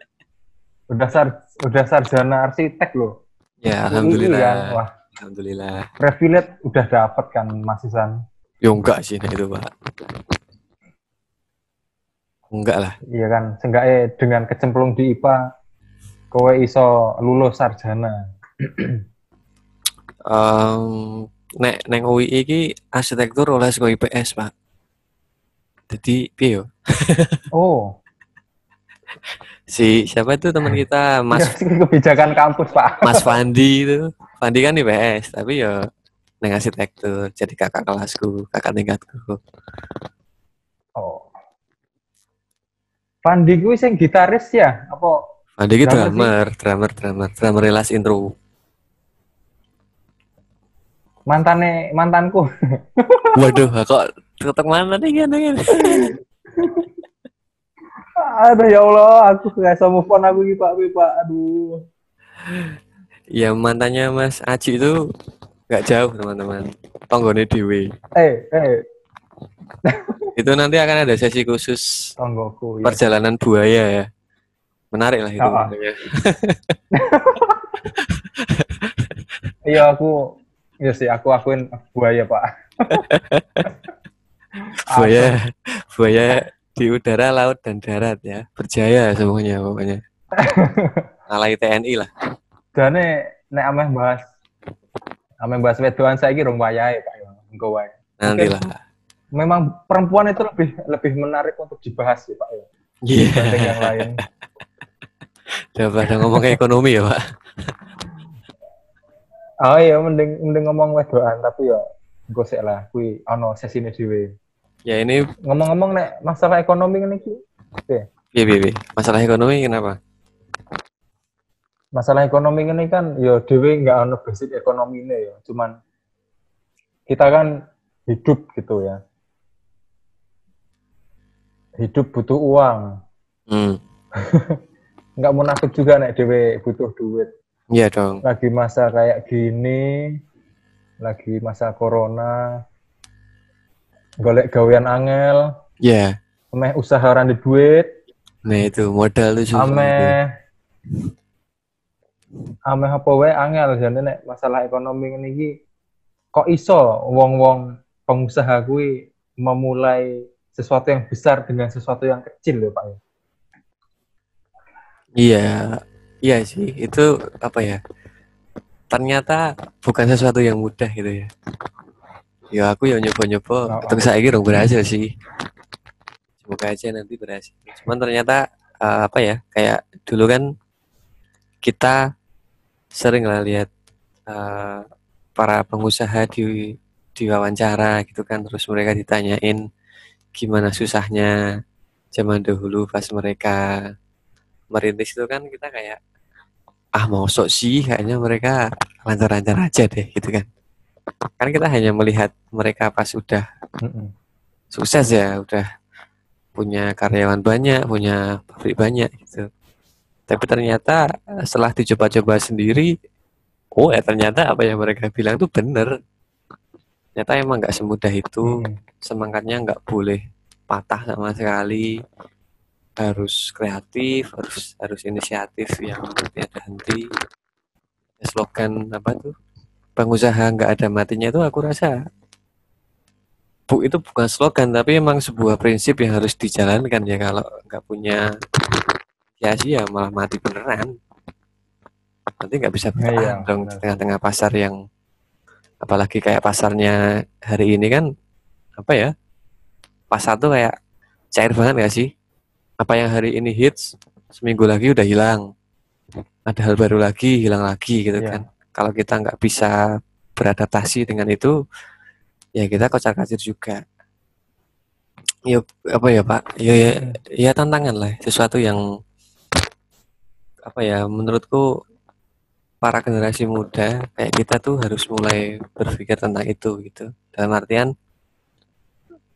udah sar, udah sarjana arsitek loh. Ya alhamdulillah. Wah, Alhamdulillah. privilege udah dapat kan Mas Isan. Ya enggak sih nah itu pak. Enggak lah. Iya kan, seenggaknya dengan kecemplung di IPA kowe iso lulus sarjana. Em, nek neng UI iki arsitektur oleh sekolah IPS pak. Jadi piye yo? Oh, Si siapa itu teman kita Mas ya, kebijakan kampus Pak. Mas Fandi itu. Fandi kan IPS tapi ya neng arsitektur jadi kakak kelasku, kakak tingkatku. Oh. Pandi kuwi sing gitaris ya? Apa Fandi ki Drummer drummer, drummer, drummer, drummer relas intro. mantane mantanku? Waduh, kok ketek mana nih kan? Aduh ya Allah, aku gak bisa move on aku iki Pak, Pak. Aduh. Ya mantannya Mas Aji itu nggak jauh teman-teman. Tonggone Dewi. Eh, eh, Itu nanti akan ada sesi khusus tonggoku. Ya. perjalanan buaya ya. Menarik lah itu. Oh. Iya aku Iya sih, aku akuin buaya, Pak. Buaya, buaya di udara, laut dan darat ya. Berjaya semuanya pokoknya. Alai TNI lah. Jane nek ameh bahas ameh bahas wedoan saiki rong wayahe, Pak. ya. Engko wae. Nanti Oke. lah. Memang perempuan itu lebih lebih menarik untuk dibahas ya, Pak. Ya. Iya. Dibanding yang lain. Daripada ngomong ekonomi ya Pak. Oh iya, mending mending ngomong wedoan tapi ya gosek lah kuwi ono sesine dhewe. Ya ini Ngomong-ngomong nek masalah ekonomi ngene iki, Iya, iya, iya. Masalah ekonomi kenapa? Masalah ekonomi ini kan ya dhewe nggak ono basic ekonomi ini ya, cuman kita kan hidup gitu ya. Hidup butuh uang. Hmm. Nggak munafik juga nek dhewe butuh duit. Iya dong. Lagi masa kayak gini, lagi masa corona, golek gawean angel, Iya. ameh usaha ora ndek duit, Nah itu modal susah. ameh ameh apa wae angel jane nek masalah ekonomi ngene iki kok iso wong-wong pengusaha kuwi memulai sesuatu yang besar dengan sesuatu yang kecil ya Pak ya. Iya, iya sih. Itu apa ya? Ternyata bukan sesuatu yang mudah gitu ya. Ya aku ya nyoba-nyoba, Oh, untuk saya kira berhasil sih. Semoga aja nanti berhasil. Cuman ternyata eh, apa ya? Kayak dulu kan kita sering lah lihat eh, para pengusaha di diwawancara gitu kan, terus mereka ditanyain gimana susahnya zaman dahulu pas mereka merintis itu kan kita kayak ah mau sok sih kayaknya mereka lancar-lancar aja deh gitu kan. Kan kita hanya melihat mereka pas udah Mm-mm. sukses ya udah punya karyawan banyak punya pabrik banyak gitu tapi ternyata eh, setelah dicoba-coba sendiri oh ya ternyata apa yang mereka bilang tuh bener. Ternyata emang nggak semudah itu. Mm-mm. semangatnya nggak boleh patah sama sekali. Harus kreatif harus harus inisiatif yang tiada henti Ya, slogan apa tuh pengusaha nggak ada matinya itu aku rasa bu itu bukan slogan tapi emang sebuah prinsip yang harus dijalankan ya kalau nggak punya sia-sia malah mati beneran nanti nggak bisa bertahan Iya, dong di benar. tengah-tengah pasar yang apalagi kayak pasarnya hari ini kan apa ya pas satu kayak cair banget gak sih? Apa yang hari ini hits, seminggu lagi udah hilang. Ada hal baru lagi, hilang lagi gitu Iya. kan. Kalau kita nggak bisa beradaptasi dengan itu, ya kita kocar kacir juga. Ya apa ya Pak? Ya, ya, ya tantangan lah, sesuatu yang apa ya? Menurutku para generasi muda kayak kita tuh harus mulai berpikir tentang itu gitu. Dalam artian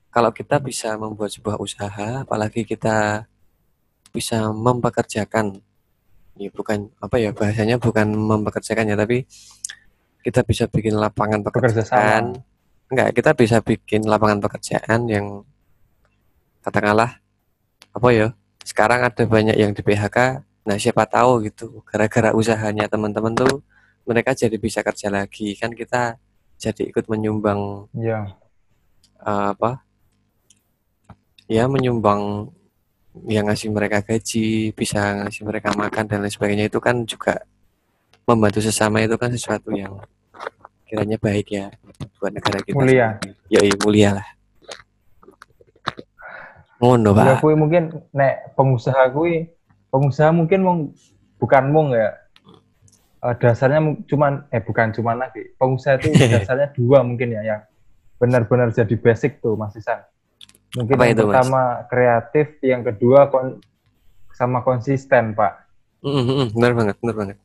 kalau kita bisa membuat sebuah usaha, apalagi kita bisa mempekerjakan, ya bukan apa ya bahasanya bukan mempekerjakan ya, tapi kita bisa bikin lapangan pekerjaan. Enggak, kita bisa bikin lapangan pekerjaan yang katakanlah apa ya? Sekarang ada banyak yang di PHK. Nah, siapa tahu gitu, gara-gara usahanya teman-teman tuh mereka jadi bisa kerja lagi. Kan kita jadi ikut menyumbang Iya. eh, apa? Ya, menyumbang yang ngasih mereka gaji, bisa ngasih mereka makan dan lain sebagainya itu kan juga membantu sesama itu kan sesuatu yang kiranya baik ya buat negara kita. Mulia. Ya, mulia lah. Ngono, Ya Pak. kuwi mungkin nek pengusaha kuwi pengusaha mungkin mung bukan mung ya. Eh, dasarnya cuman eh bukan cuman lagi. Pengusaha itu dasarnya dua mungkin ya yang benar-benar jadi basic tuh Mas Isan. Mungkin Apa yang itu, Mas? pertama kreatif, yang kedua kon sama konsisten, Pak. Mm, benar banget, benar banget.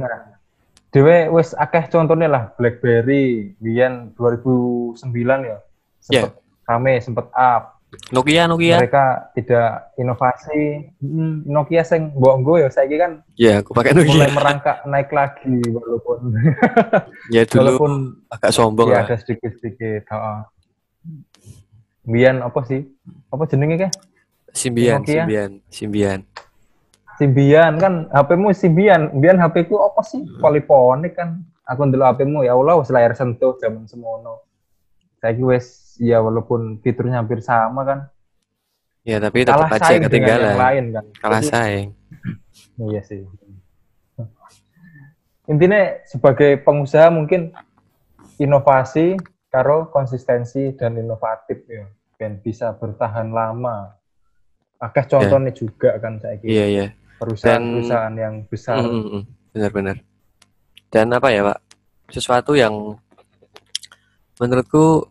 Nah, dhewe wis akeh contohnya lah BlackBerry biyen 2009 ya. Sempet rame, sempet up. Nokia, Nokia. Mereka tidak inovasi. Hmm, Nokia sing mbok nggo ya saiki kan Ya, aku pakai mulai Nokia. merangkak naik lagi walaupun Ya dulu walaupun agak sombong ya lah. ada sedikit-sedikit. Heeh. Biyen apa sih? Apa jenenge ke? Simbian, Nokia. Simbian, Simbian. Simbian kan HP-mu Simbian. Biyen HP ku apa sih? Hmm. Polyphonic kan. Aku ndelok HP-mu ya Allah wis layar sentuh zaman semono. Saiki wis ya walaupun fiturnya hampir sama kan. Ya, tapi tetap Kalah aja ketinggalan. yang lain kan. Kalah Jadi- saing. Iya sih. Intinya sebagai pengusaha mungkin inovasi karo konsistensi dan inovatif ya, ben bisa bertahan lama. Akeh contohnya juga kan saya Iya, iya. perusahaan-perusahaan yang besar. Mm, mm, mm. Benar-benar. Dan apa ya, Pak? Sesuatu yang menurutku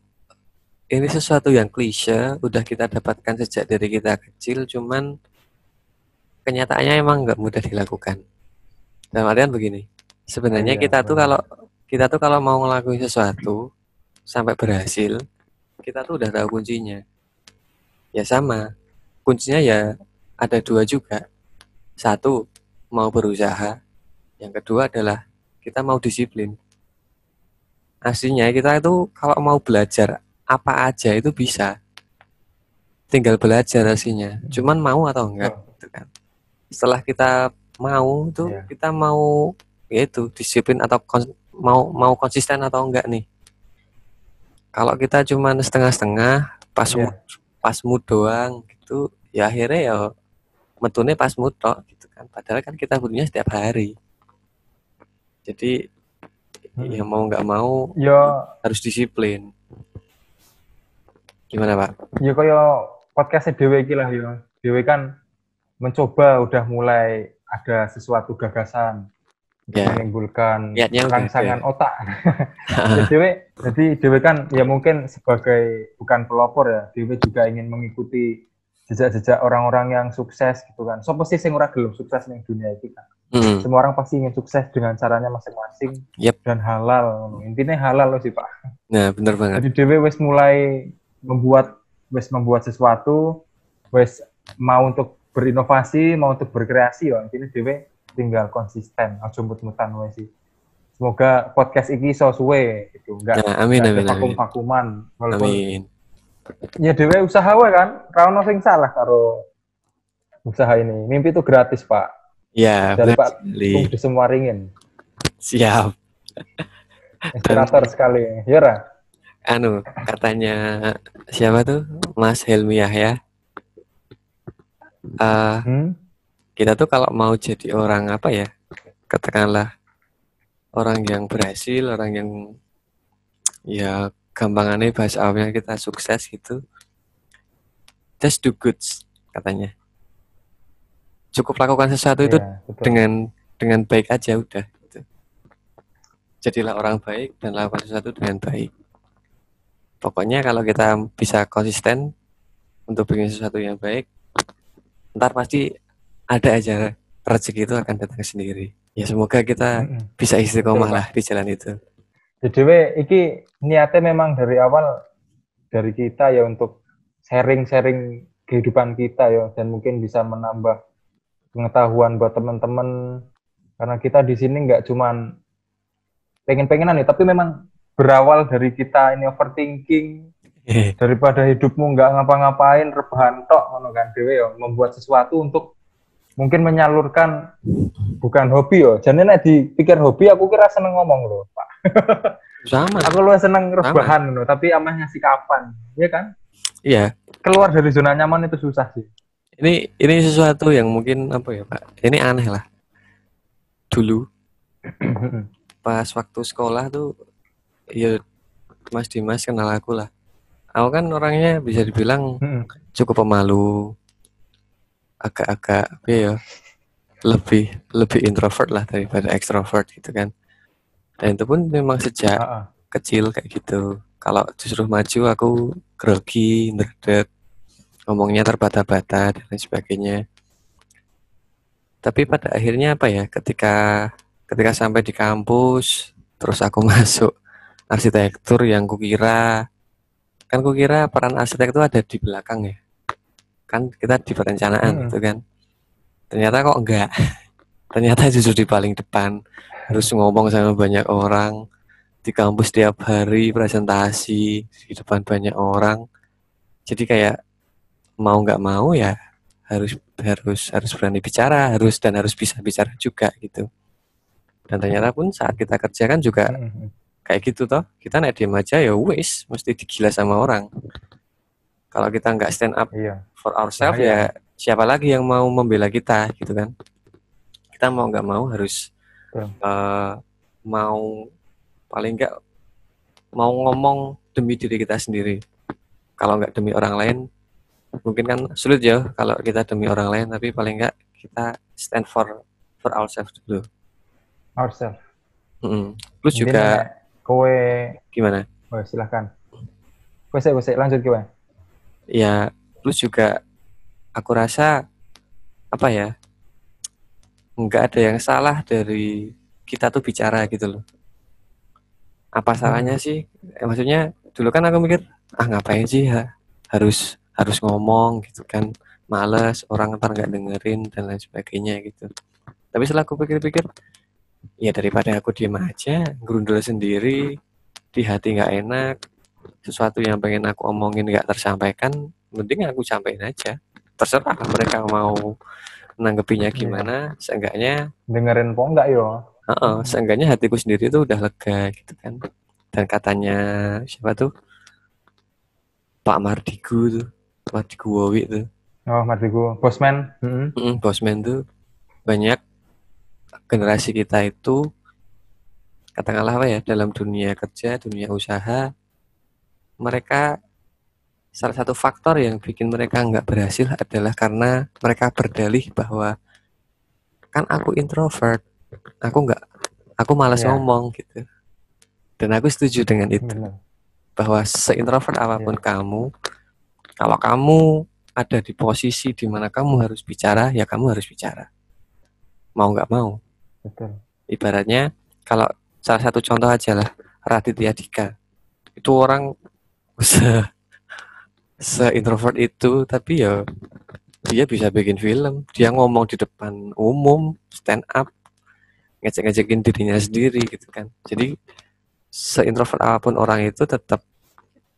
ini sesuatu yang klise, udah kita dapatkan sejak dari kita kecil, cuman kenyataannya emang nggak mudah dilakukan. Dalam artian begini, sebenarnya Iya, kita tuh kalau kita tuh kalau mau ngelakuin sesuatu sampai berhasil, kita tuh udah tahu kuncinya. Ya sama, kuncinya ya ada dua juga. Satu, mau berusaha. Yang kedua adalah kita mau disiplin. Aslinya kita itu kalau mau belajar apa aja itu bisa. Tinggal belajar aslinya. Cuman mau atau enggak Oh, gitu kan. Setelah kita mau itu Iya. kita mau yaitu disiplin atau kons- mau mau konsisten atau enggak nih. Kalau kita cuman setengah-setengah pas mood, pas mood doang gitu ya akhirnya ya metune pas mood tok gitu kan. Padahal kan kita butuhnya setiap hari. Jadi Hmm. ya mau nggak mau Ya, harus disiplin. Gimana Pak? ya kaya podcastnya Dewe iki lah ya. Dewe kan mencoba udah mulai ada sesuatu gagasan Ya. menimbulkan Niatnya rangsangan otak. ya, Dewe, jadi Dewe kan ya mungkin sebagai bukan pelopor ya, Dewe juga ingin mengikuti jejak-jejak orang-orang yang sukses gitu kan. Sopo sih sing ora gelem sukses ning dunia ini kan. Hmm, Semua orang pasti ingin sukses dengan caranya masing-masing Yep. dan halal. Intinya halal loh sih Pak. Nah, bener banget. Jadi Dewe wis mulai membuat wis membuat sesuatu, wis mau untuk berinovasi, mau untuk berkreasi ya. Intinya Dewe tinggal konsisten, aja mut-mutan wae sih. Semoga podcast ini so suwe gitu, enggak Nah, amin amin ada amin. vakum-vakuman. Walaupun Amin. ya Dewe usaha wae kan, ra ono sing salah karo usaha ini. Mimpi itu gratis, Pak. Ya, Dari Pak di semua ringin. Siap. Inspirator sekali. Ya ra? Anu, katanya siapa tuh? Mas Helmi Yahya. Eh, Hmm? kita tuh kalau mau jadi orang apa ya? Katakanlah orang yang berhasil, orang yang ya gampangannya bahasa awamnya kita sukses gitu just do good katanya cukup lakukan sesuatu itu Iya, betul. dengan dengan baik aja udah gitu. jadilah orang baik dan lakukan sesuatu dengan baik pokoknya kalau kita bisa konsisten untuk bikin sesuatu yang baik ntar pasti ada aja rezeki itu akan datang sendiri. Ya semoga kita Mm-mm. bisa istiqomah lah di jalan itu. Jadi we, iki niatnya memang dari awal dari kita ya untuk sharing-sharing kehidupan kita ya dan mungkin bisa menambah pengetahuan buat teman-teman. Karena kita di sini nggak cuman pengen-pengenan ya tapi memang berawal dari kita ini overthinking. Daripada hidupmu nggak ngapa-ngapain rebahan tok ngono kan dewe ya membuat sesuatu untuk mungkin menyalurkan bukan hobi yo. Jadi nek dipikir hobi aku kira seneng ngomong loh pak. Sama. Aku lu seneng rebahan loh tapi amah ngasih kapan ya kan? Iya. Keluar dari zona nyaman itu susah sih. Ini ini sesuatu yang mungkin apa ya pak? Ini aneh lah. Dulu pas waktu sekolah tuh ya Mas Dimas kenal aku lah. Aku kan orangnya bisa dibilang cukup pemalu agak-agak apa ya lebih lebih introvert lah daripada extrovert gitu kan. Dan itu pun memang sejak Heeh. kecil kayak gitu. Kalau disuruh maju aku grogi nerdek ngomongnya terbata-bata dan lain sebagainya. Tapi pada akhirnya apa ya ketika ketika sampai di kampus terus aku masuk arsitektur yang kukira. Kan kukira peran arsitek itu ada di belakang ya. Kan kita di perencanaan Hmm. gitu kan. Ternyata kok enggak. Ternyata justru di paling depan. Harus ngomong sama banyak orang. Di kampus tiap hari presentasi di depan banyak orang. Jadi kayak mau nggak mau ya harus harus harus berani bicara harus dan harus bisa bicara juga gitu. Dan ternyata pun saat kita kerja kan juga Mm-mm. Kayak gitu toh. Kita naik diem aja ya wis mesti digila sama orang. Kalau kita nggak stand up iya. for ourselves ya siapa lagi yang mau membela kita gitu kan. Kita mau nggak mau harus eh, mau paling nggak mau ngomong demi diri kita sendiri. Kalau nggak demi orang lain mungkin kan sulit ya kalau kita demi orang lain tapi paling nggak kita stand for for ourselves dulu. Ourselves. Mm-mm. plus Mungkin juga kowe. Gimana? Oh, silahkan. Kowe sik kowe lanjut kowe ya plus juga aku rasa apa ya nggak ada yang salah dari kita tuh bicara gitu loh. Apa salahnya sih? Eh, maksudnya dulu kan aku mikir ah ngapain sih ha- harus harus ngomong gitu kan. Males orang ntar nggak dengerin dan lain sebagainya gitu. Tapi setelah aku pikir-pikir ya daripada aku diem aja gerundul sendiri di hati nggak enak sesuatu yang pengen aku omongin nggak tersampaikan mending aku sampaikan aja terserah mereka mau menanggapinya Iya. gimana seenggaknya dengerin po enggak yo Heeh, seenggaknya hatiku sendiri tuh udah lega gitu kan. Dan katanya siapa tuh? Pak Mardigu tuh, Mardigu Wowi tuh, oh Mardigu bosman Mm-mm. Mm, bosman tuh banyak generasi kita itu katakanlah apa ya dalam dunia kerja, dunia usaha, mereka salah satu faktor yang bikin mereka nggak berhasil adalah karena mereka berdalih bahwa kan aku introvert, aku nggak, aku malas Iya. ngomong gitu. Dan aku setuju dengan itu bener bahwa seintrovert apa pun kamu, kalau kamu ada di posisi di mana kamu harus bicara, ya kamu harus bicara. Mau nggak mau. Betul Ibaratnya kalau salah satu contoh aja lah, Raditya Dika. Itu orang se se introvert itu, tapi ya dia bisa bikin film. Dia ngomong di depan umum, stand up, ngecek-ngecekin dirinya sendiri gitu kan. Jadi seintrovert apa pun orang itu tetap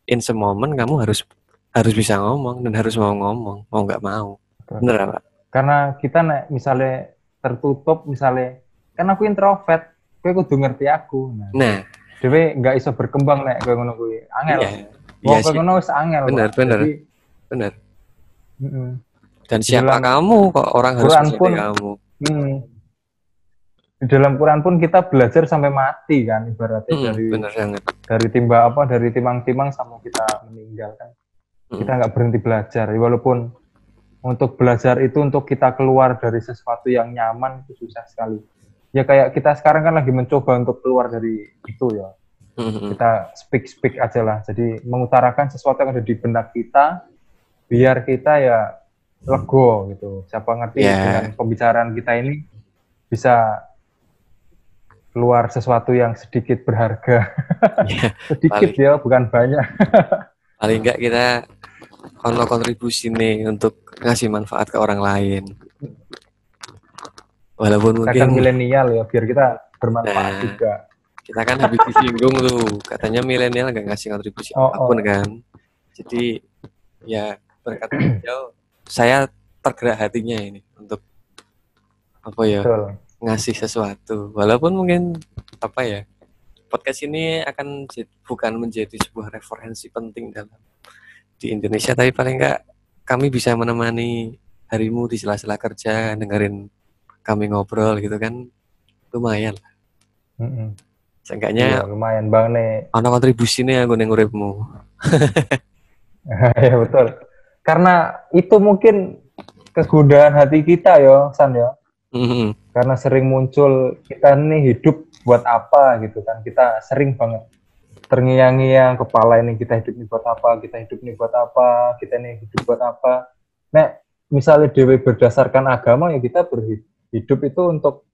in the moment kamu harus harus bisa ngomong dan harus mau ngomong, mau nggak mau. Betul. Bener Pak? karena kita misalnya tertutup misalnya kan aku introvert kowe kudu ngerti aku nah Nah, Dewe nggak iso berkembang nek kowe ngono kuwi angel iya. Wong Iya kowe ngono wis angel Bener, Pak. bener. Jadi, bener. mm-mm. Dan siapa Bilang, kamu kok orang harus Quran pun- kamu? Hmm. di dalam Quran pun kita belajar sampai mati kan ibaratnya Hmm, dari bener banget. dari timba apa dari timang-timang sampai kita meninggal kan Hmm. kita nggak berhenti belajar Ya, walaupun untuk belajar itu untuk kita keluar dari sesuatu yang nyaman itu susah sekali ya kayak kita sekarang kan lagi mencoba untuk keluar dari itu ya. Hmm, kita speak speak aja lah. Jadi mengutarakan sesuatu yang ada di benak kita biar kita ya lego gitu. Siapa ngerti Ya. dengan pembicaraan kita ini bisa keluar sesuatu yang sedikit berharga. Ya, sedikit Paling- ya bukan banyak. Paling enggak kita ono kontribusi nih untuk ngasih manfaat ke orang lain. Walaupun kadang mungkin milenial ya biar kita bermanfaat Nah. juga kita kan habis disinggung tuh, katanya milenial nggak ngasih kontribusi Oh, apa pun oh. kan. Jadi ya berkat beliau, saya tergerak hatinya ini untuk apa ya betul ngasih sesuatu. Walaupun mungkin apa ya podcast ini akan bukan menjadi sebuah referensi penting dalam di Indonesia, tapi paling enggak kami bisa menemani harimu di sela-sela kerja, dengerin kami ngobrol gitu kan lumayan. Mm-mm. Seenggaknya Iya, lumayan bang nih ono kontribusinya aku ning uripmu. ya betul karena itu mungkin kegundahan hati kita ya San ya Mhm. karena sering muncul kita nih hidup buat apa gitu kan kita sering banget terngiang-ngiang kepala ini kita hidup ini buat apa kita hidup ini buat apa kita ini hidup buat apa nah misalnya dewe berdasarkan agama ya kita berhidup itu untuk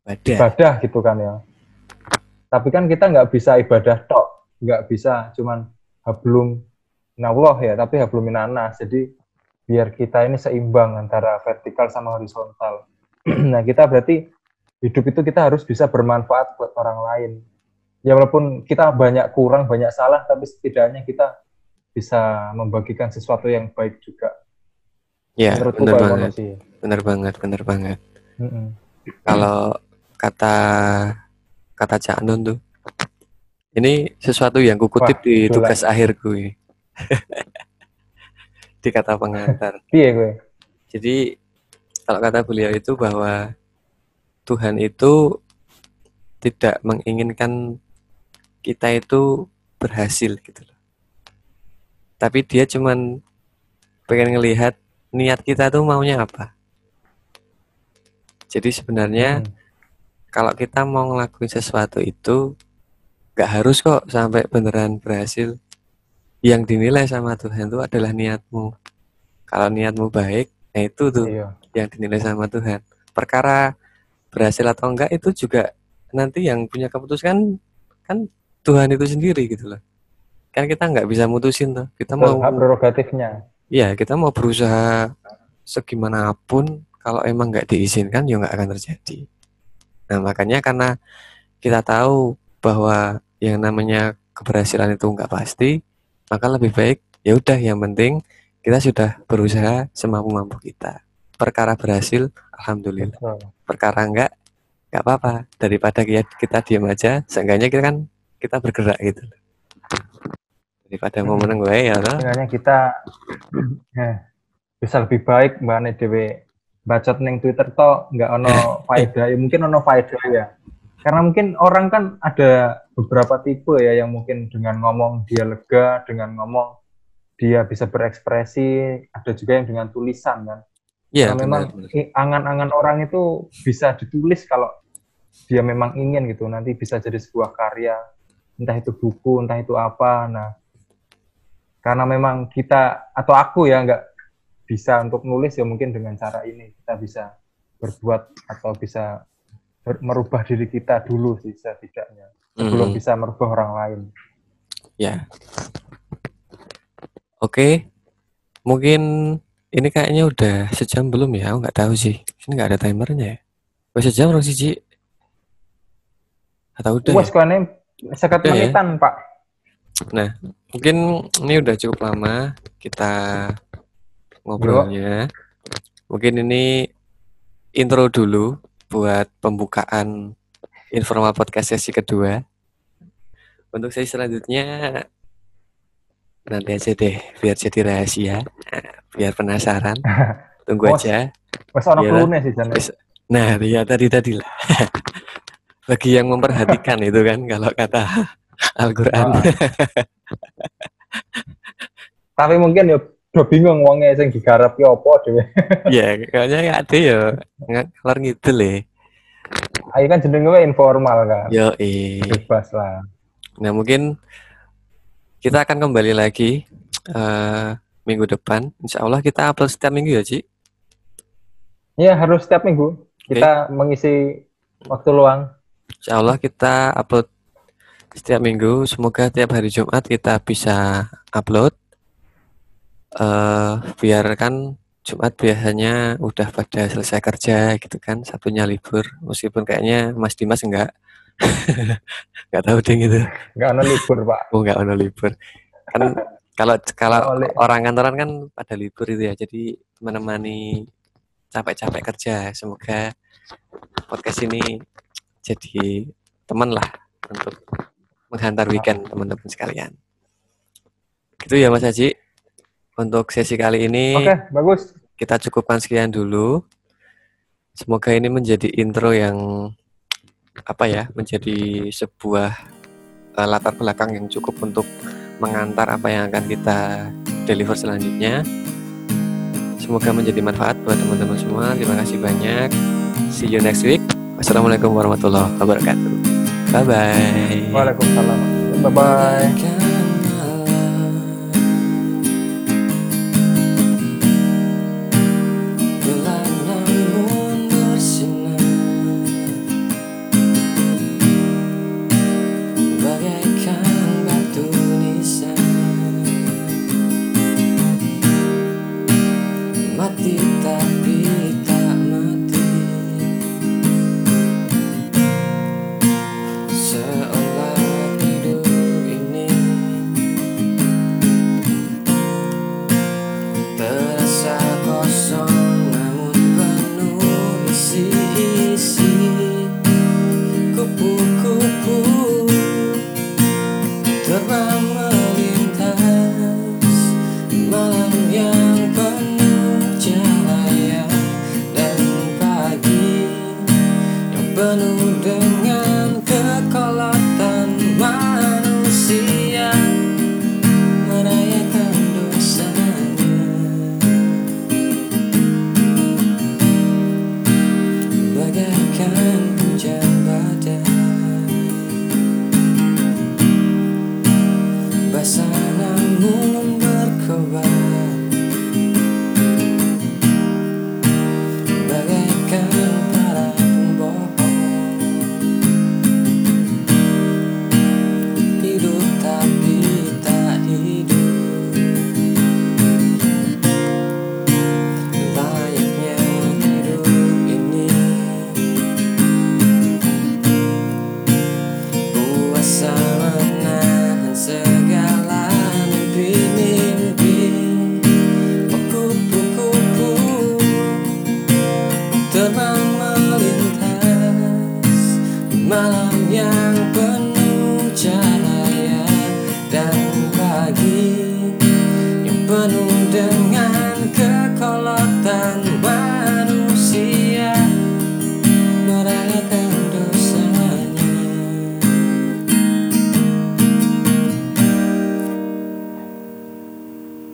Ibadah. ibadah gitu kan ya tapi kan kita nggak bisa ibadah tok nggak bisa cuman hablum minallah ya tapi hablum minanas jadi biar kita ini seimbang antara vertikal sama horizontal nah kita berarti hidup itu kita harus bisa bermanfaat buat orang lain ya walaupun kita banyak kurang banyak salah tapi setidaknya kita bisa membagikan sesuatu yang baik juga Ya, menurutku benar banget. Benar banget, benar banget. Mm-mm. Kalau kata kata Cak Nun tuh. Ini sesuatu yang kukutip Wah, di gila. tugas akhirku ini. di kata pengantar. Piye gue Jadi kalau kata beliau itu bahwa Tuhan itu tidak menginginkan kita itu berhasil gitu loh. Tapi dia cuman pengen ngelihat niat kita tuh maunya apa. Jadi sebenarnya Mm. kalau kita mau ngelakuin sesuatu itu nggak harus kok sampai beneran berhasil. Yang dinilai sama Tuhan itu adalah niatmu. Kalau niatmu baik, nah itu tuh iya yang dinilai sama Tuhan. Perkara berhasil atau enggak itu juga nanti yang punya keputusan kan Tuhan itu sendiri gitu loh. Kan kita nggak bisa mutusin tuh. Kita Betul, mau prerogatifnya Iya, kita mau berusaha segimanapun kalau emang nggak diizinkan ya nggak akan terjadi. Nah, makanya karena kita tahu bahwa yang namanya keberhasilan itu nggak pasti, maka lebih baik ya udah yang penting kita sudah berusaha semampu-mampu kita. Perkara berhasil, alhamdulillah. Perkara enggak, nggak apa-apa. Daripada kita, kita diam aja, seenggaknya kita kan kita bergerak gitu. Daripada mau Hmm. menang gue ya toh. Sebenarnya kita eh, bisa lebih baik mbak Ane dewe bacot neng Twitter toh nggak ono faedah. Ya mungkin ono faedah ya. Karena mungkin orang kan ada beberapa tipe ya yang mungkin dengan ngomong dia lega dengan ngomong dia bisa berekspresi ada juga yang dengan tulisan kan. Iya, Karena memang angan-angan orang itu bisa ditulis kalau dia memang ingin gitu. Nanti bisa jadi sebuah karya entah itu buku entah itu apa. Nah karena memang kita atau aku ya nggak bisa untuk nulis ya mungkin dengan cara ini kita bisa berbuat atau bisa ber- merubah diri kita dulu sih setidaknya sebelum Mhm. bisa merubah orang lain Ya. Oke. Mungkin ini kayaknya udah sejam belum ya? Aku nggak tahu sih. Ini nggak ada timernya ya. Udah sejam sih, Ci? Atau udah wes ya? sekat ya? pak Mungkin ini udah cukup lama kita ngobrolnya. Mungkin ini intro dulu buat pembukaan informal podcast sesi kedua. Untuk sesi selanjutnya nanti aja deh, biar jadi rahasia, biar penasaran. Tunggu aja. wes kelune sih jane Nah, ya tadi tadi lah. bagi yang memperhatikan itu kan kalau kata Al-Qur'an. Ah. Tapi mungkin ya udah bingung wongnya sing digarap ki apa dhewe. ya, kayaknya ya ada ya ngalor ngidul ya. Ayo kan jenenge informal kan. Yo, eh. Bebas lah. Nah, mungkin kita akan kembali lagi eh, minggu depan. Insya Allah kita upload setiap minggu ya, Ci. Iya, harus setiap minggu kita mengisi waktu luang. Insya Allah kita upload setiap minggu. Semoga tiap hari Jumat kita bisa upload. Eh biar kan Jumat biasanya udah pada selesai kerja gitu kan, Sabtunya libur. Meskipun kayaknya Mas Dimas enggak. enggak tahu deh gitu. Enggak ono libur, Pak. Oh, enggak ada libur. Kan kalau kalau orang kantoran kan pada libur itu ya. Jadi menemani capek-capek kerja. Semoga podcast ini jadi teman lah untuk menghantar weekend teman-teman sekalian. Gitu ya Mas Haji. Untuk sesi kali ini Oke, bagus. kita cukupkan sekian dulu. Semoga ini menjadi intro yang apa ya, menjadi sebuah eh, latar belakang yang cukup untuk mengantar apa yang akan kita deliver selanjutnya. Semoga menjadi manfaat buat teman-teman semua. Terima kasih banyak. See you next week. Wassalamualaikum warahmatullahi wabarakatuh. Bye bye. Waalaikumsalam. Bye bye.